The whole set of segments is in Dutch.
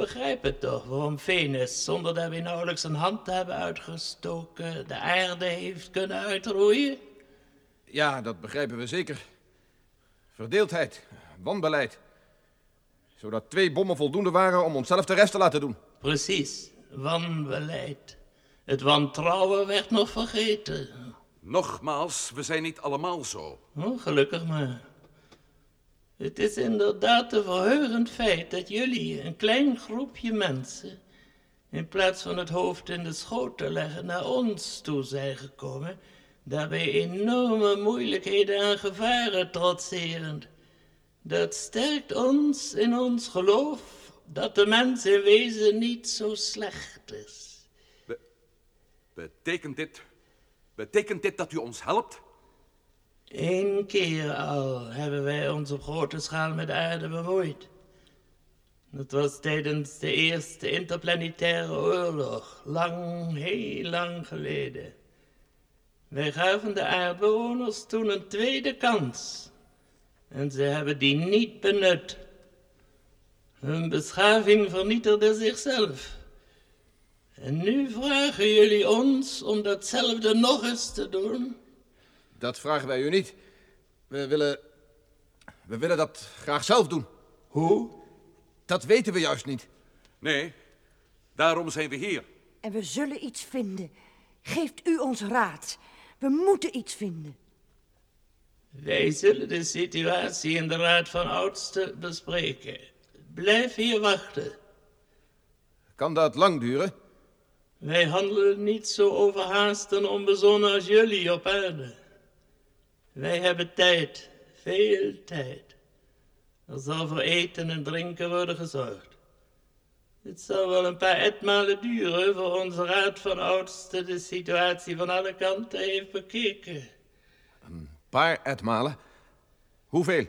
Jullie begrijpen toch waarom Venus, zonder dat we nauwelijks een hand te hebben uitgestoken, de aarde heeft kunnen uitroeien? Ja, dat begrijpen we zeker. Verdeeldheid, wanbeleid. Zodat twee bommen voldoende waren om onszelf de rest te laten doen. Precies, wanbeleid. Het wantrouwen werd nog vergeten. Nogmaals, we zijn niet allemaal zo. Oh, gelukkig maar. Het is inderdaad een verheugend feit dat jullie, een klein groepje mensen, in plaats van het hoofd in de schoot te leggen, naar ons toe zijn gekomen, daarbij enorme moeilijkheden en gevaren trotserend. Dat sterkt ons in ons geloof dat de mens in wezen niet zo slecht is. Betekent dit, betekent dit dat u ons helpt? Eén keer al hebben wij ons op grote schaal met aarde bemoeid. Dat was tijdens de eerste interplanetaire oorlog, lang, heel lang geleden. Wij gaven de aardbewoners toen een tweede kans. En ze hebben die niet benut. Hun beschaving vernietigde zichzelf. En nu vragen jullie ons om datzelfde nog eens te doen? Dat vragen wij u niet. We willen. We willen dat graag zelf doen. Hoe? Dat weten we juist niet. Nee, daarom zijn we hier. En we zullen iets vinden. Geeft u ons raad. We moeten iets vinden. Wij zullen de situatie in de Raad van Oudsten bespreken. Blijf hier wachten. Kan dat lang duren? Wij handelen niet zo overhaast en onbezonnen als jullie op aarde. Wij hebben tijd, veel tijd. Er zal voor eten en drinken worden gezorgd. Het zal wel een paar etmalen duren voor onze raad van oudsten de situatie van alle kanten heeft bekeken. Een paar etmalen? Hoeveel?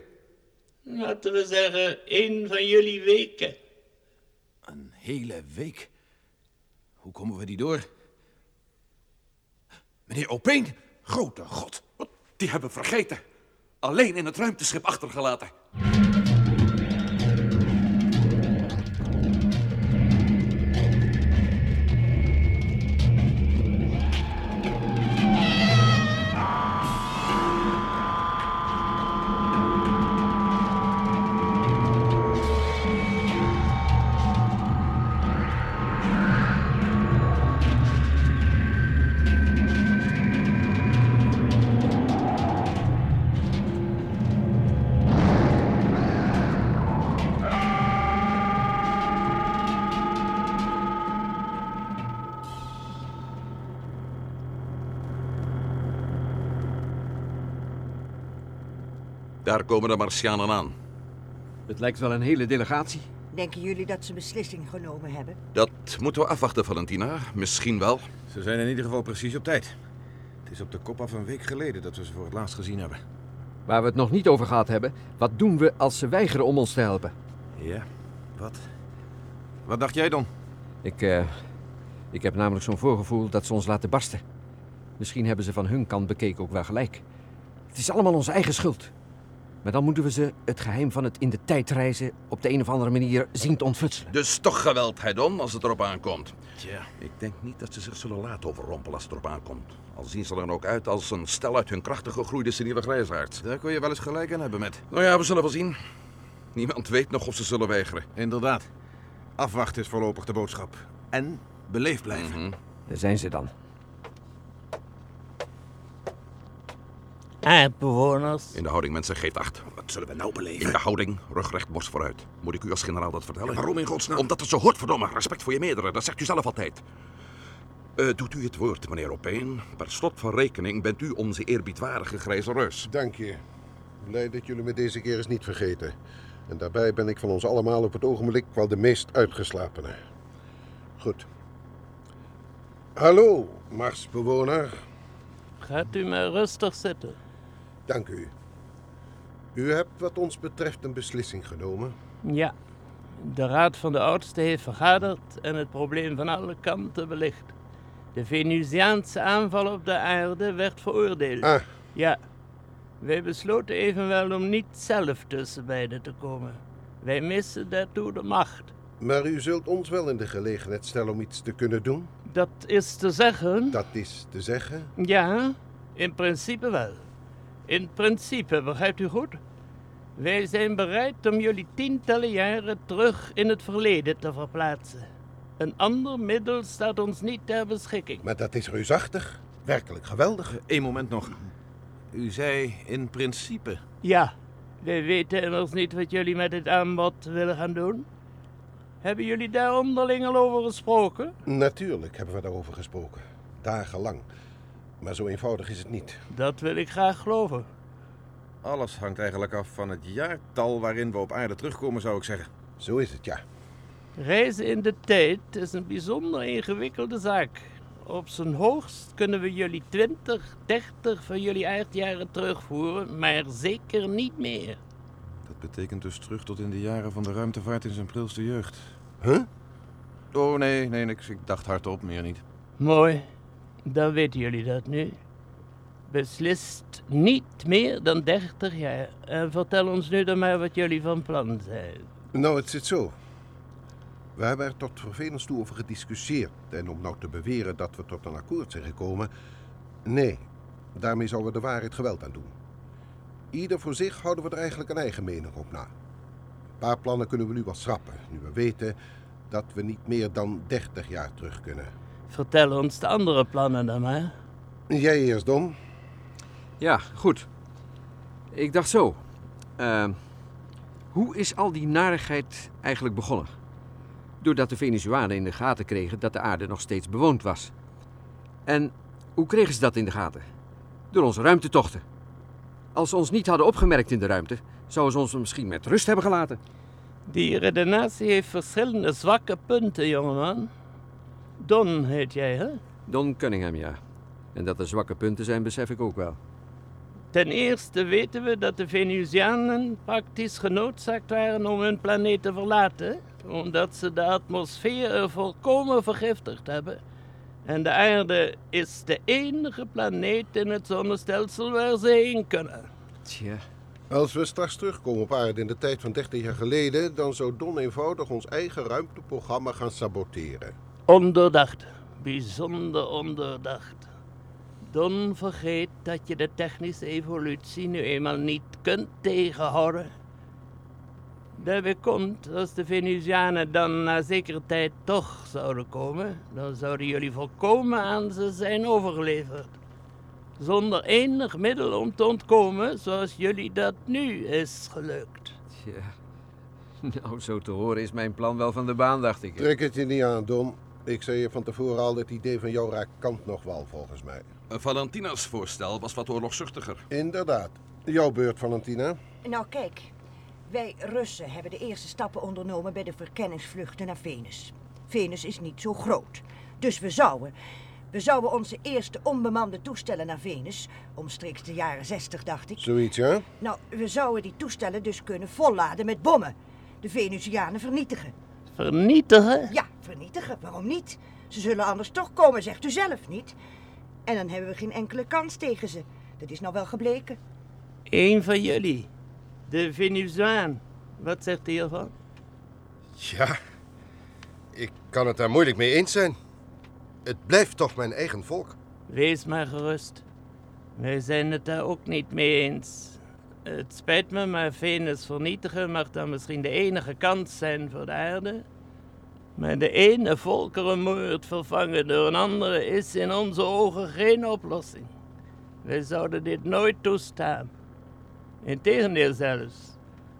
Laten we zeggen, één van jullie weken. Een hele week? Hoe komen we die door? Meneer Opeen, grote god. Die hebben vergeten. Alleen in het ruimteschip achtergelaten. Daar komen de Martianen aan. Het lijkt wel een hele delegatie. Denken jullie dat ze beslissing genomen hebben? Dat moeten we afwachten, Valentina. Misschien wel. Ze zijn in ieder geval precies op tijd. Het is op de kop af een week geleden dat we ze voor het laatst gezien hebben. Waar we het nog niet over gehad hebben, wat doen we als ze weigeren om ons te helpen? Ja, wat? Wat dacht jij dan? Ik, eh, ik heb namelijk zo'n voorgevoel dat ze ons laten barsten. Misschien hebben ze van hun kant bekeken ook wel gelijk. Het is allemaal onze eigen schuld. Maar dan moeten we ze het geheim van het in de tijd reizen op de een of andere manier zien te ontfutselen. Dus toch geweld, Hedon, als het erop aankomt. Tja. Ik denk niet dat ze zich zullen laten overrompelen als het erop aankomt. Al zien ze er dan ook uit als een stel uit hun krachtig gegroeide seniele grijsaards. Daar kun je wel eens gelijk aan hebben met. Nou ja, we zullen wel zien. Niemand weet nog of ze zullen weigeren. Inderdaad. Afwachten is voorlopig de boodschap. En beleefd blijven. Mhm. Daar zijn ze dan. Aardbewoners, In de houding, mensen, geeft acht. Wat zullen we nou beleven? In de houding, rugrecht, borst vooruit. Moet ik u als generaal dat vertellen? waarom in godsnaam? Omdat het zo hoort, verdomme. Respect voor je meerdere, dat zegt u zelf altijd. Eh, doet u het woord, meneer Opeen. Per slot van rekening bent u onze eerbiedwaardige grijze reus. Dank je. Blij dat jullie me deze keer eens niet vergeten. En daarbij ben ik van ons allemaal op het ogenblik wel de meest uitgeslapene. Goed. Hallo, Marsbewoner. gaat u maar rustig zitten. Dank u. U hebt wat ons betreft een beslissing genomen. Ja, de Raad van de Oudsten heeft vergaderd en het probleem van alle kanten belicht. De Venusiaanse aanval op de aarde werd veroordeeld. Ah, Ja, wij besloten evenwel om niet zelf tussen beiden te komen. Wij missen daartoe de macht. Maar u zult ons wel in de gelegenheid stellen om iets te kunnen doen? Dat is te zeggen. Dat is te zeggen. Ja, in principe wel. In principe, begrijpt u goed? Wij zijn bereid om jullie tientallen jaren terug in het verleden te verplaatsen. Een ander middel staat ons niet ter beschikking. Maar dat is reusachtig. Werkelijk geweldig. Eén moment nog. U zei in principe. Ja, wij weten immers niet wat jullie met dit aanbod willen gaan doen. Hebben jullie daar onderling al over gesproken? Natuurlijk hebben we daarover gesproken. Dagenlang. Maar zo eenvoudig is het niet. Dat wil ik graag geloven. Alles hangt eigenlijk af van het jaartal waarin we op aarde terugkomen, zou ik zeggen. Zo is het, ja. Reizen in de tijd is een bijzonder ingewikkelde zaak. Op zijn hoogst kunnen we jullie 20, 30 van jullie aardjaren terugvoeren, maar zeker niet meer. Dat betekent dus terug tot in de jaren van de ruimtevaart in zijn prilste jeugd. Huh? Oh, nee, nee, niks. Ik dacht hardop, meer niet. Mooi, dan weten jullie dat nu. Beslist niet meer dan 30 jaar. En vertel ons nu dan maar wat jullie van plan zijn. Nou, het zit zo. We hebben er tot vervelens toe over gediscussieerd. En om nou te beweren dat we tot een akkoord zijn gekomen... Nee, daarmee zouden we de waarheid geweld aan doen. Ieder voor zich houden we er eigenlijk een eigen mening op na. Een paar plannen kunnen we nu wel schrappen. Nu we weten dat we niet meer dan 30 jaar terug kunnen. Vertel ons de andere plannen dan maar. Jij eerst, Dom. Ja, goed. Ik dacht zo. eh, hoe is al die narigheid eigenlijk begonnen? Doordat de Venezuanen in de gaten kregen dat de aarde nog steeds bewoond was. En hoe kregen ze dat in de gaten? Door onze ruimtetochten. Als ze ons niet hadden opgemerkt in de ruimte, zouden ze ons misschien met rust hebben gelaten. Die redenatie heeft verschillende zwakke punten, jongeman. Don heet jij, hè? Don Cunningham, ja. En dat er zwakke punten zijn, besef ik ook wel. Ten eerste weten we dat de Venusianen praktisch genoodzaakt waren om hun planeet te verlaten, omdat ze de atmosfeer er volkomen vergiftigd hebben. En de aarde is de enige planeet in het zonnestelsel waar ze heen kunnen. Tja, Als we straks terugkomen op aarde in de tijd van 30 jaar geleden... dan zou Don eenvoudig ons eigen ruimteprogramma gaan saboteren. Ondoordacht, bijzonder ondoordacht. Don vergeet dat je de technische evolutie nu eenmaal niet kunt tegenhouden. Daarbij komt, als de Venusianen dan na zekere tijd toch zouden komen, dan zouden jullie volkomen aan ze zijn overgeleverd. Zonder enig middel om te ontkomen, zoals jullie dat nu is gelukt. tja. Nou, zo te horen is mijn plan wel van de baan, dacht ik. Trek het je niet aan, Don. Ik zei je van tevoren al, het idee van jou raakt kant nog wel, volgens mij. Valentina's voorstel was wat oorlogzuchtiger. Inderdaad. Jouw beurt, Valentina. Nou, kijk. Wij Russen hebben de eerste stappen ondernomen bij de verkenningsvluchten naar Venus. Venus is niet zo groot. Dus we zouden... We zouden onze eerste onbemande toestellen naar Venus, omstreeks de jaren 60 dacht ik. Zoiets, ja? Nou, we zouden die toestellen dus kunnen volladen met bommen. De Venusianen vernietigen. Vernietigen? Ja, vernietigen, waarom niet? Ze zullen anders toch komen, zegt u zelf niet. En dan hebben we geen enkele kans tegen ze. Dat is nou wel gebleken. Eén van jullie, de Venusiaan. Wat zegt hij hiervan? Ja, ik kan het daar moeilijk mee eens zijn. Het blijft toch mijn eigen volk. Wees maar gerust. Wij zijn het daar ook niet mee eens. Het spijt me, maar Venus vernietigen mag dan misschien de enige kans zijn voor de aarde. Maar de ene volkerenmoord vervangen door een andere is in onze ogen geen oplossing. Wij zouden dit nooit toestaan. Integendeel zelfs.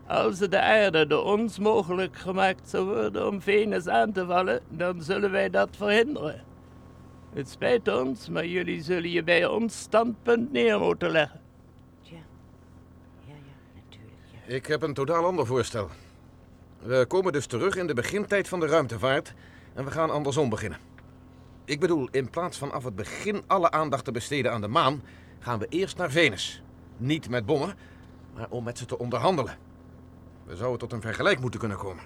Als de aarde door ons mogelijk gemaakt zou worden om Venus aan te vallen, dan zullen wij dat verhinderen. Het spijt ons, maar jullie zullen je bij ons standpunt neer moeten leggen. Tja. Ja, ja, natuurlijk. Ja. Ik heb een totaal ander voorstel. We komen dus terug in de begintijd van de ruimtevaart en we gaan andersom beginnen. Ik bedoel, in plaats van af het begin alle aandacht te besteden aan de maan, gaan we eerst naar Venus. Niet met bommen, maar om met ze te onderhandelen. We zouden tot een vergelijk moeten kunnen komen.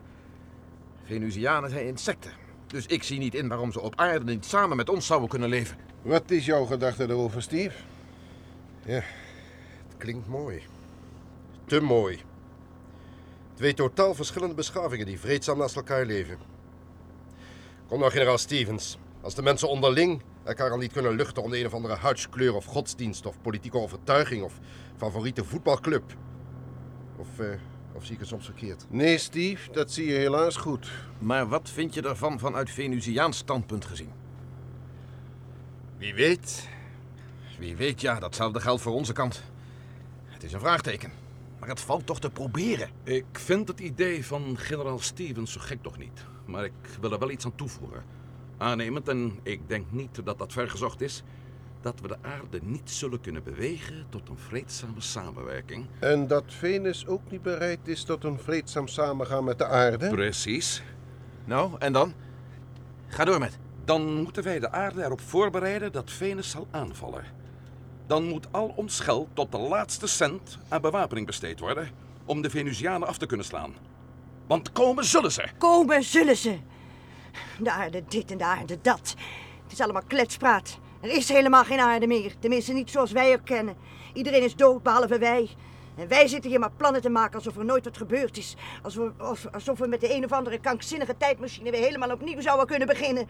Venusianen zijn insecten, dus ik zie niet in waarom ze op aarde niet samen met ons zouden kunnen leven. Wat is jouw gedachte erover, Steve? Het klinkt mooi. Te mooi. Twee totaal verschillende beschavingen die vreedzaam naast elkaar leven. Kom nou, generaal Stevens. Als de mensen onderling elkaar al niet kunnen luchten om de een of andere huidskleur of godsdienst of politieke overtuiging of favoriete voetbalclub. Of, eh, of zie ik het soms verkeerd? Nee, Steve, dat zie je helaas goed. Maar wat vind je ervan vanuit Venusiaans standpunt gezien? Wie weet. Wie weet, ja, datzelfde geldt voor onze kant. Het is een vraagteken. Maar het valt toch te proberen. Ik vind het idee van generaal Stevens zo gek toch niet. Maar ik wil er wel iets aan toevoegen. Aannemend, en ik denk niet dat dat vergezocht is... dat we de aarde niet zullen kunnen bewegen tot een vreedzame samenwerking. En dat Venus ook niet bereid is tot een vreedzaam samengaan met de aarde? Precies. Nou, en dan? Ga door met. Dan moeten wij de aarde erop voorbereiden dat Venus zal aanvallen. Dan moet al ons geld tot de laatste cent aan bewapening besteed worden... om de Venusianen af te kunnen slaan. Want komen zullen ze. Komen zullen ze. De aarde dit en de aarde dat. Het is allemaal kletspraat. Er is helemaal geen aarde meer. Tenminste niet zoals wij er kennen. Iedereen is dood, behalve wij. En wij zitten hier maar plannen te maken alsof er nooit wat gebeurd is. Alsof alsof we met de een of andere krankzinnige tijdmachine weer helemaal opnieuw zouden kunnen beginnen.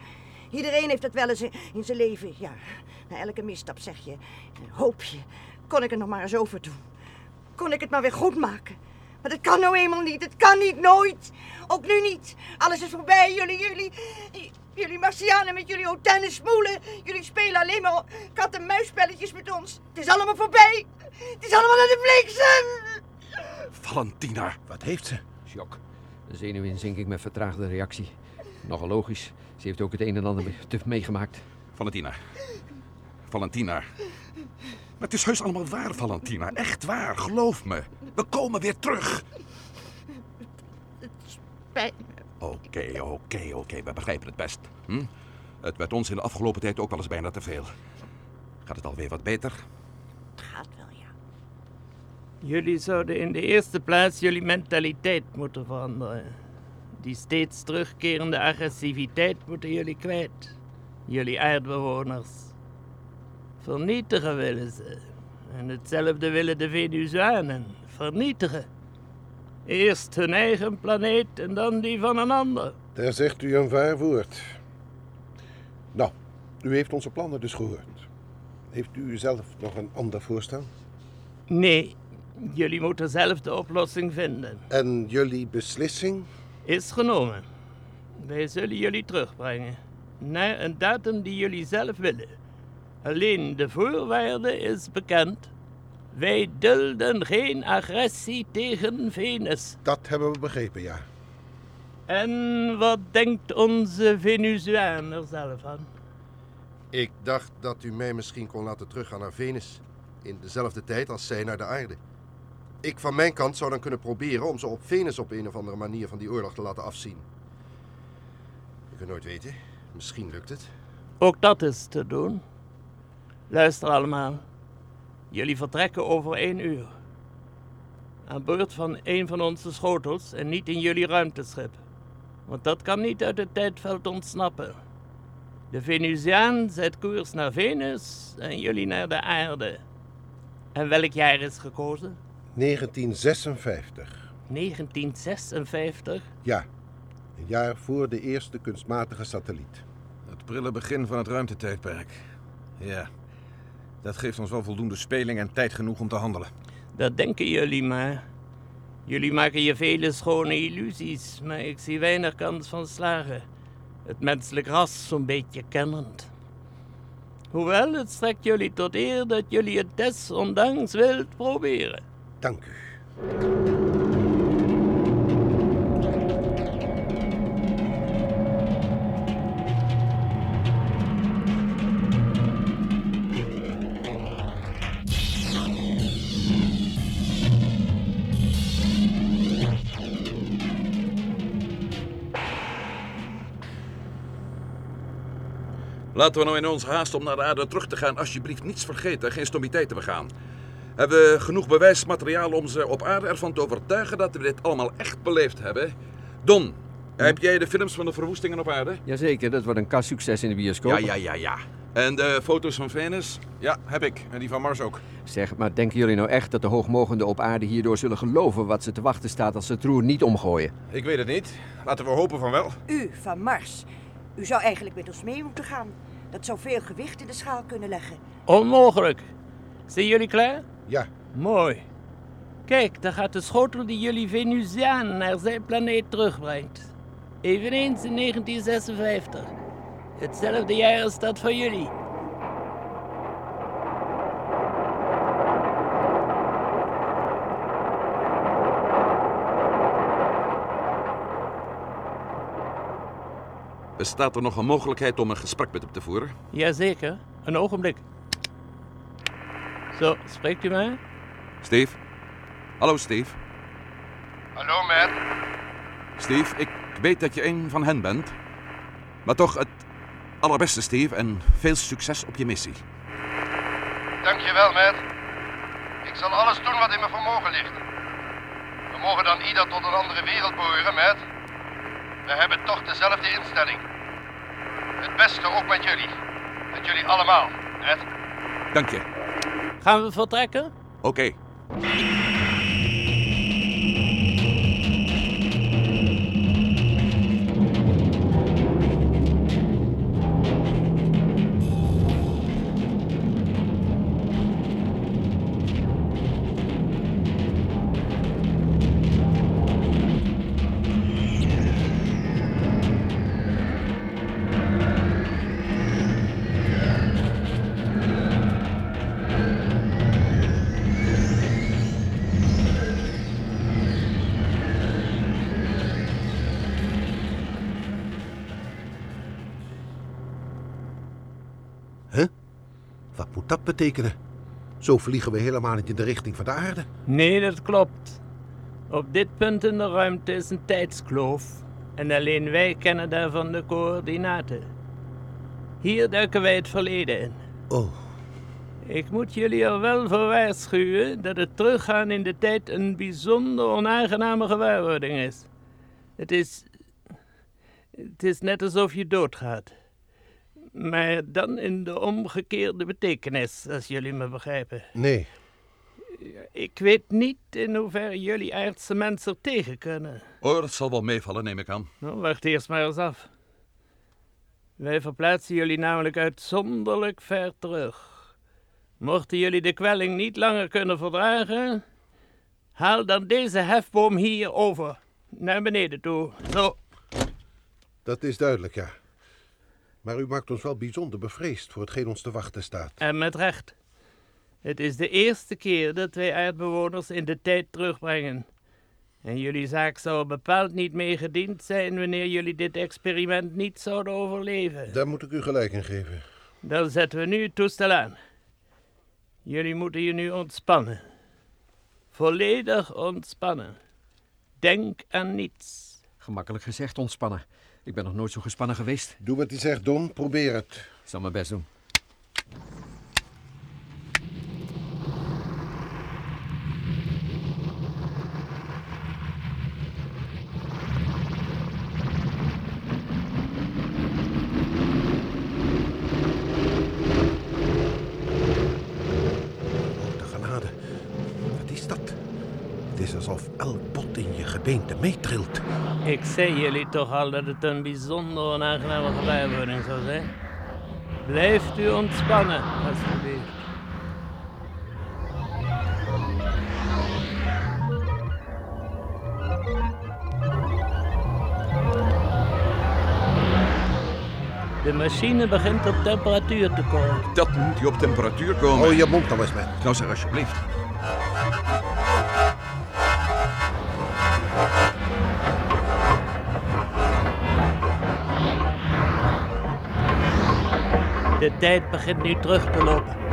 Iedereen heeft het wel eens in zijn leven. Ja, na elke misstap zeg je, hoop je, kon ik het nog maar eens over doen. Kon ik het maar weer goed maken. Maar dat kan nou eenmaal niet. Het kan niet, nooit. Ook nu niet. Alles is voorbij. Jullie, jullie, jullie Martianen met jullie hotel smoelen. Jullie spelen alleen maar kat-en-muisspelletjes met ons. Het is allemaal voorbij. Het is allemaal naar de bliksem. Valentina. Wat heeft ze? Shock. Een zenuwinzinking met vertraagde reactie. Nogal logisch. Ze heeft ook het een en ander meegemaakt. Valentina. Valentina. Maar het is heus allemaal waar, Valentina. Echt waar, geloof me. We komen weer terug. Spijt Oké, oké, oké. We begrijpen het best. Hm? Het werd ons in de afgelopen tijd ook wel eens bijna te veel. Gaat het alweer wat beter? Het gaat wel, ja. Jullie zouden in de eerste plaats jullie mentaliteit moeten veranderen. Die steeds terugkerende agressiviteit moeten jullie kwijt. Jullie aardbewoners. Vernietigen willen ze. En hetzelfde willen de Venusanen. Vernietigen. Eerst hun eigen planeet en dan die van een ander. Daar zegt u een waar woord. Nou, u heeft onze plannen dus gehoord. Heeft u zelf nog een ander voorstel? Nee, jullie moeten zelf de oplossing vinden. En jullie beslissing? Is genomen. Wij zullen jullie terugbrengen. Naar een datum die jullie zelf willen. Alleen de voorwaarde is bekend. Wij dulden geen agressie tegen Venus. Dat hebben we begrepen, ja. En wat denkt onze Venusiaan er zelf aan? Ik dacht dat u mij misschien kon laten teruggaan naar Venus. In dezelfde tijd als zij naar de aarde. Ik van mijn kant zou dan kunnen proberen om ze op Venus op een of andere manier van die oorlog te laten afzien. Je kunt nooit weten. Misschien lukt het. Ook dat is te doen. Luister allemaal. Jullie vertrekken over één uur. Aan boord van een van onze schotels en niet in jullie ruimteschip. Want dat kan niet uit het tijdveld ontsnappen. De Venusiaan zet koers naar Venus en jullie naar de aarde. En welk jaar is gekozen? 1956. 1956? Ja, een jaar voor de eerste kunstmatige satelliet. Het prille begin van het ruimtetijdperk. Ja, dat geeft ons wel voldoende speling en tijd genoeg om te handelen. Dat denken jullie maar. Jullie maken je vele schone illusies, maar ik zie weinig kans van slagen. Het menselijk ras zo'n beetje kennend. Hoewel, het strekt jullie tot eer dat jullie het desondanks wilt proberen. Dank u. Laten we nou in onze haast om naar de aarde terug te gaan alsjeblieft niets vergeten, geen stommiteiten begaan. Hebben we genoeg bewijsmateriaal om ze op aarde ervan te overtuigen dat we dit allemaal echt beleefd hebben? Don, heb jij de films van de verwoestingen op aarde? Jazeker, dat wordt een kassucces in de bioscoop. Ja, ja, ja, ja. En de foto's van Venus? Ja, heb ik. En die van Mars ook. Zeg, maar denken jullie nou echt dat de hoogmogenden op aarde hierdoor zullen geloven wat ze te wachten staat als ze het roer niet omgooien? Ik weet het niet. Laten we hopen van wel. U van Mars. U zou eigenlijk met ons mee moeten gaan. Dat zou veel gewicht in de schaal kunnen leggen. Onmogelijk. Zijn jullie klaar? Ja, Mooi. Kijk, daar gaat de schotel die jullie Venusiaan naar zijn planeet terugbrengt. Eveneens in 1956. Hetzelfde jaar als dat van jullie. Bestaat er nog een mogelijkheid om een gesprek met hem te voeren? Jazeker, een ogenblik. Zo, spreekt u maar. Steve? Hallo, Steve. Hallo, Matt. Steve, ik weet dat je een van hen bent. Maar toch het allerbeste, Steve, en veel succes op je missie. Dankjewel, Matt. Ik zal alles doen wat in mijn vermogen ligt. We mogen dan ieder tot een andere wereld behoren, Matt. We hebben toch dezelfde instelling. Het beste ook met jullie. Met jullie allemaal, Matt. Dank je. Gaan we vertrekken? Oké. Dat betekenen? Zo vliegen we helemaal niet in de richting van de aarde. Nee, dat klopt. Op dit punt in de ruimte is een tijdskloof. En alleen wij kennen daarvan de coördinaten. Hier duiken wij het verleden in. Oh, Ik moet jullie er wel voor waarschuwen dat het teruggaan in de tijd een bijzonder onaangename gewaarwording is. Het is. Het is net alsof je doodgaat. Maar dan in de omgekeerde betekenis, als jullie me begrijpen. nee. Ik weet niet in hoeverre jullie aardse mensen er tegen kunnen. Oh, dat zal wel meevallen, neem ik aan. Nou, wacht eerst maar eens af. Wij verplaatsen jullie namelijk uitzonderlijk ver terug. Mochten jullie de kwelling niet langer kunnen verdragen, haal dan deze hefboom hier over, naar beneden toe. Zo, Dat is duidelijk, ja. Maar u maakt ons wel bijzonder bevreesd voor hetgeen ons te wachten staat. en met recht. Het is de eerste keer dat wij aardbewoners in de tijd terugbrengen. En jullie zaak zou bepaald niet mee gediend zijn wanneer jullie dit experiment niet zouden overleven. Daar moet ik u gelijk in geven. Dan zetten we nu het toestel aan. Jullie moeten je nu ontspannen. Volledig ontspannen. Denk aan niets. Gemakkelijk gezegd, ontspannen. Ik ben nog nooit zo gespannen geweest. Doe wat hij zegt, Don. Probeer het. Ik zal mijn best doen. Oh, de genade. Wat is dat? Het is alsof elk bot in je gebeente meetrilt. Ik zei jullie toch al dat het een bijzonder onaangename gewaarwording zou zijn. Blijft u ontspannen, alsjeblieft. De machine begint op temperatuur te komen. Dat moet je op temperatuur komen. Oh, je mond dan eens, man. Nou zeg alsjeblieft. De tijd begint nu terug te lopen.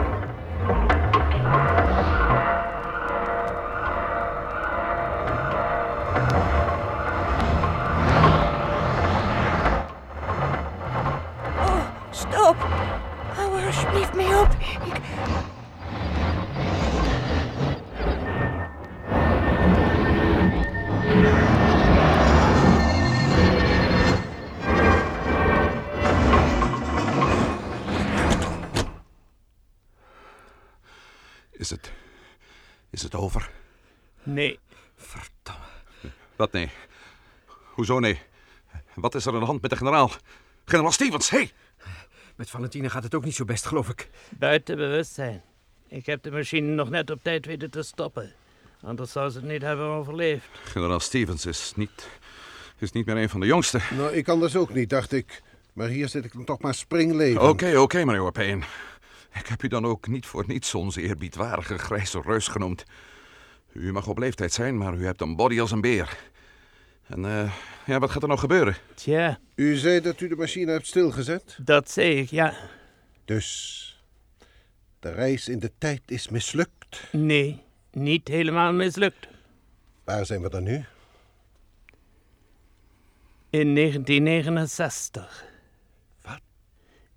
Is het over? Nee, Verdamme. Wat nee? Hoezo nee? Wat is er aan de hand met de generaal? Generaal Stevens, hé! Hey! Met Valentina gaat het ook niet zo best, geloof ik. buiten bewustzijn. Ik heb de machine nog net op tijd weten te stoppen. Anders zou ze het niet hebben overleefd. Generaal Stevens is niet, is niet meer een van de jongsten. Nou, ik kan dus ook niet, dacht ik. Maar hier zit ik dan toch maar springleven. Oké, oké, meneer Orpeen. Ik heb u dan ook niet voor niets onze eerbiedwaardige grijze reus genoemd. U mag op leeftijd zijn, maar u hebt een body als een beer. En eh, ja, wat gaat er nou gebeuren? Tja, U zei dat u de machine hebt stilgezet? dat zei ik, ja. Dus de reis in de tijd is mislukt. Nee, niet helemaal mislukt. Waar zijn we dan nu? In 1969.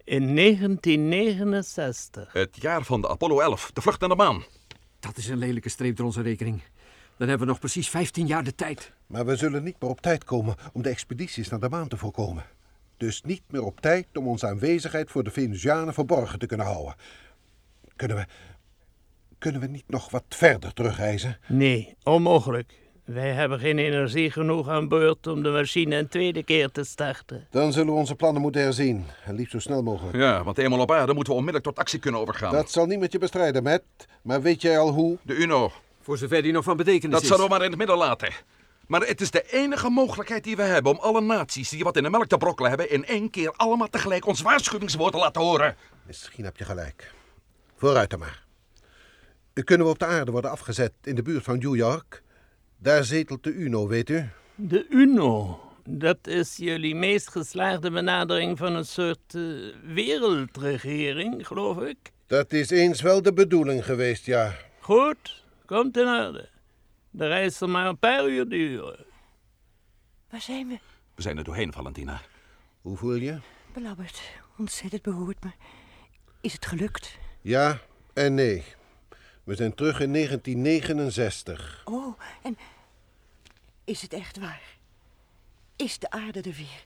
In 1969. Het jaar van de Apollo 11, de vlucht naar de maan. Dat is een lelijke streep door onze rekening. Dan hebben we nog precies 15 jaar de tijd. Maar we zullen niet meer op tijd komen om de expedities naar de maan te voorkomen. Dus niet meer op tijd om onze aanwezigheid voor de Venusianen verborgen te kunnen houden. Kunnen we. Kunnen we niet nog wat verder terugreizen? Nee, onmogelijk. Wij hebben geen energie genoeg aan boord om de machine een tweede keer te starten. Dan zullen we onze plannen moeten herzien. En liefst zo snel mogelijk. Ja, want eenmaal op aarde moeten we onmiddellijk tot actie kunnen overgaan. Dat zal niet met je bestrijden, Matt. Maar weet jij al hoe? De UNO, Voor zover die nog van betekenis dat is. zullen we maar in het midden laten. Maar het is de enige mogelijkheid die we hebben om alle naties die wat in de melk te brokkelen hebben... in één keer allemaal tegelijk ons waarschuwingswoord te laten horen. Misschien heb je gelijk. Vooruit dan maar. Kunnen we op de aarde worden afgezet in de buurt van New York? Daar zetelt de UNO, weet u. De UNO, dat is jullie meest geslaagde benadering van een soort eh, wereldregering, geloof ik. Dat is eens wel de bedoeling geweest, ja. Goed, komt in orde. De reis zal maar een paar uur duren. Waar zijn we? We zijn er doorheen, Valentina. Hoe voel je? Belabberd. Ontzettend beroerd, maar is het gelukt? Ja en nee. We zijn terug in 1969. Oh, en is het echt waar? Is de aarde er weer?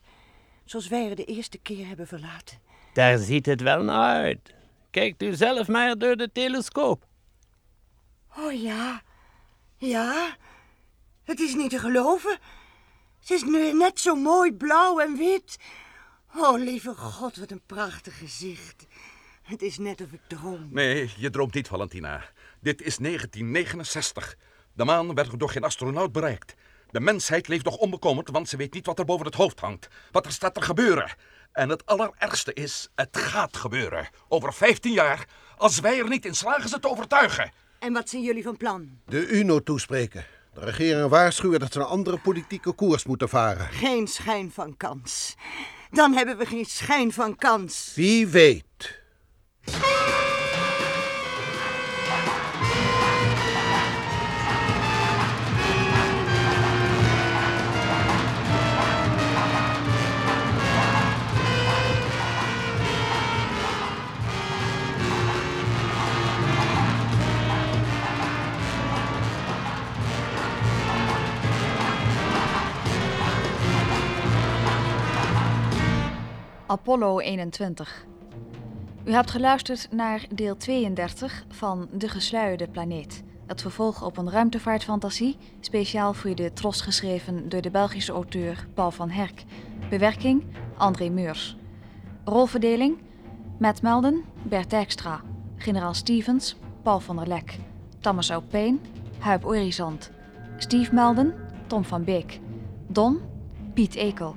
Zoals wij er de eerste keer hebben verlaten. Daar ziet het wel naar uit. Kijkt u zelf maar door de telescoop. Oh ja, ja. Het is niet te geloven. Ze is nu net zo mooi blauw en wit. Oh, lieve God, wat een prachtig gezicht. Het is net of ik droom. Nee, je droomt niet, Valentina. Dit is 1969. De maan werd door geen astronaut bereikt. De mensheid leeft nog onbekommerd, want ze weet niet wat er boven het hoofd hangt. Wat er staat te gebeuren. En het allerergste is, het gaat gebeuren. Over 15 jaar, als wij er niet in slagen ze te overtuigen. En wat zijn jullie van plan? De UNO toespreken. De regering waarschuwen dat ze een andere politieke koers moeten varen. Geen schijn van kans. Dan hebben we geen schijn van kans. Wie weet. Apollo 21. U hebt geluisterd naar deel 32 van De Gesluierde Planeet. Het vervolg op een ruimtevaartfantasie, speciaal voor de Tros geschreven door de Belgische auteur Paul van Herk. Bewerking André Meurs. Rolverdeling Matt Melden, Bert Dijkstra, Generaal Stevens, Paul van der Lek, Thomas Aupeen, Huip Orizant, Steve Melden, Tom van Beek, Don, Piet Ekel,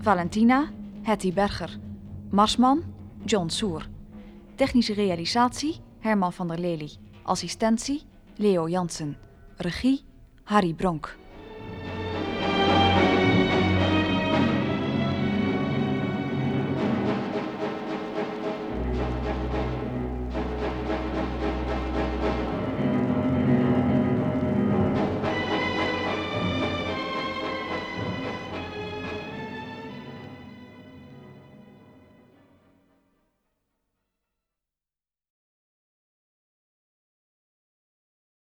Valentina, Hetty Berger, Marsman, John Soer. Technische realisatie Herman van der Lely. Assistentie Leo Jansen. Regie Harry Bronk.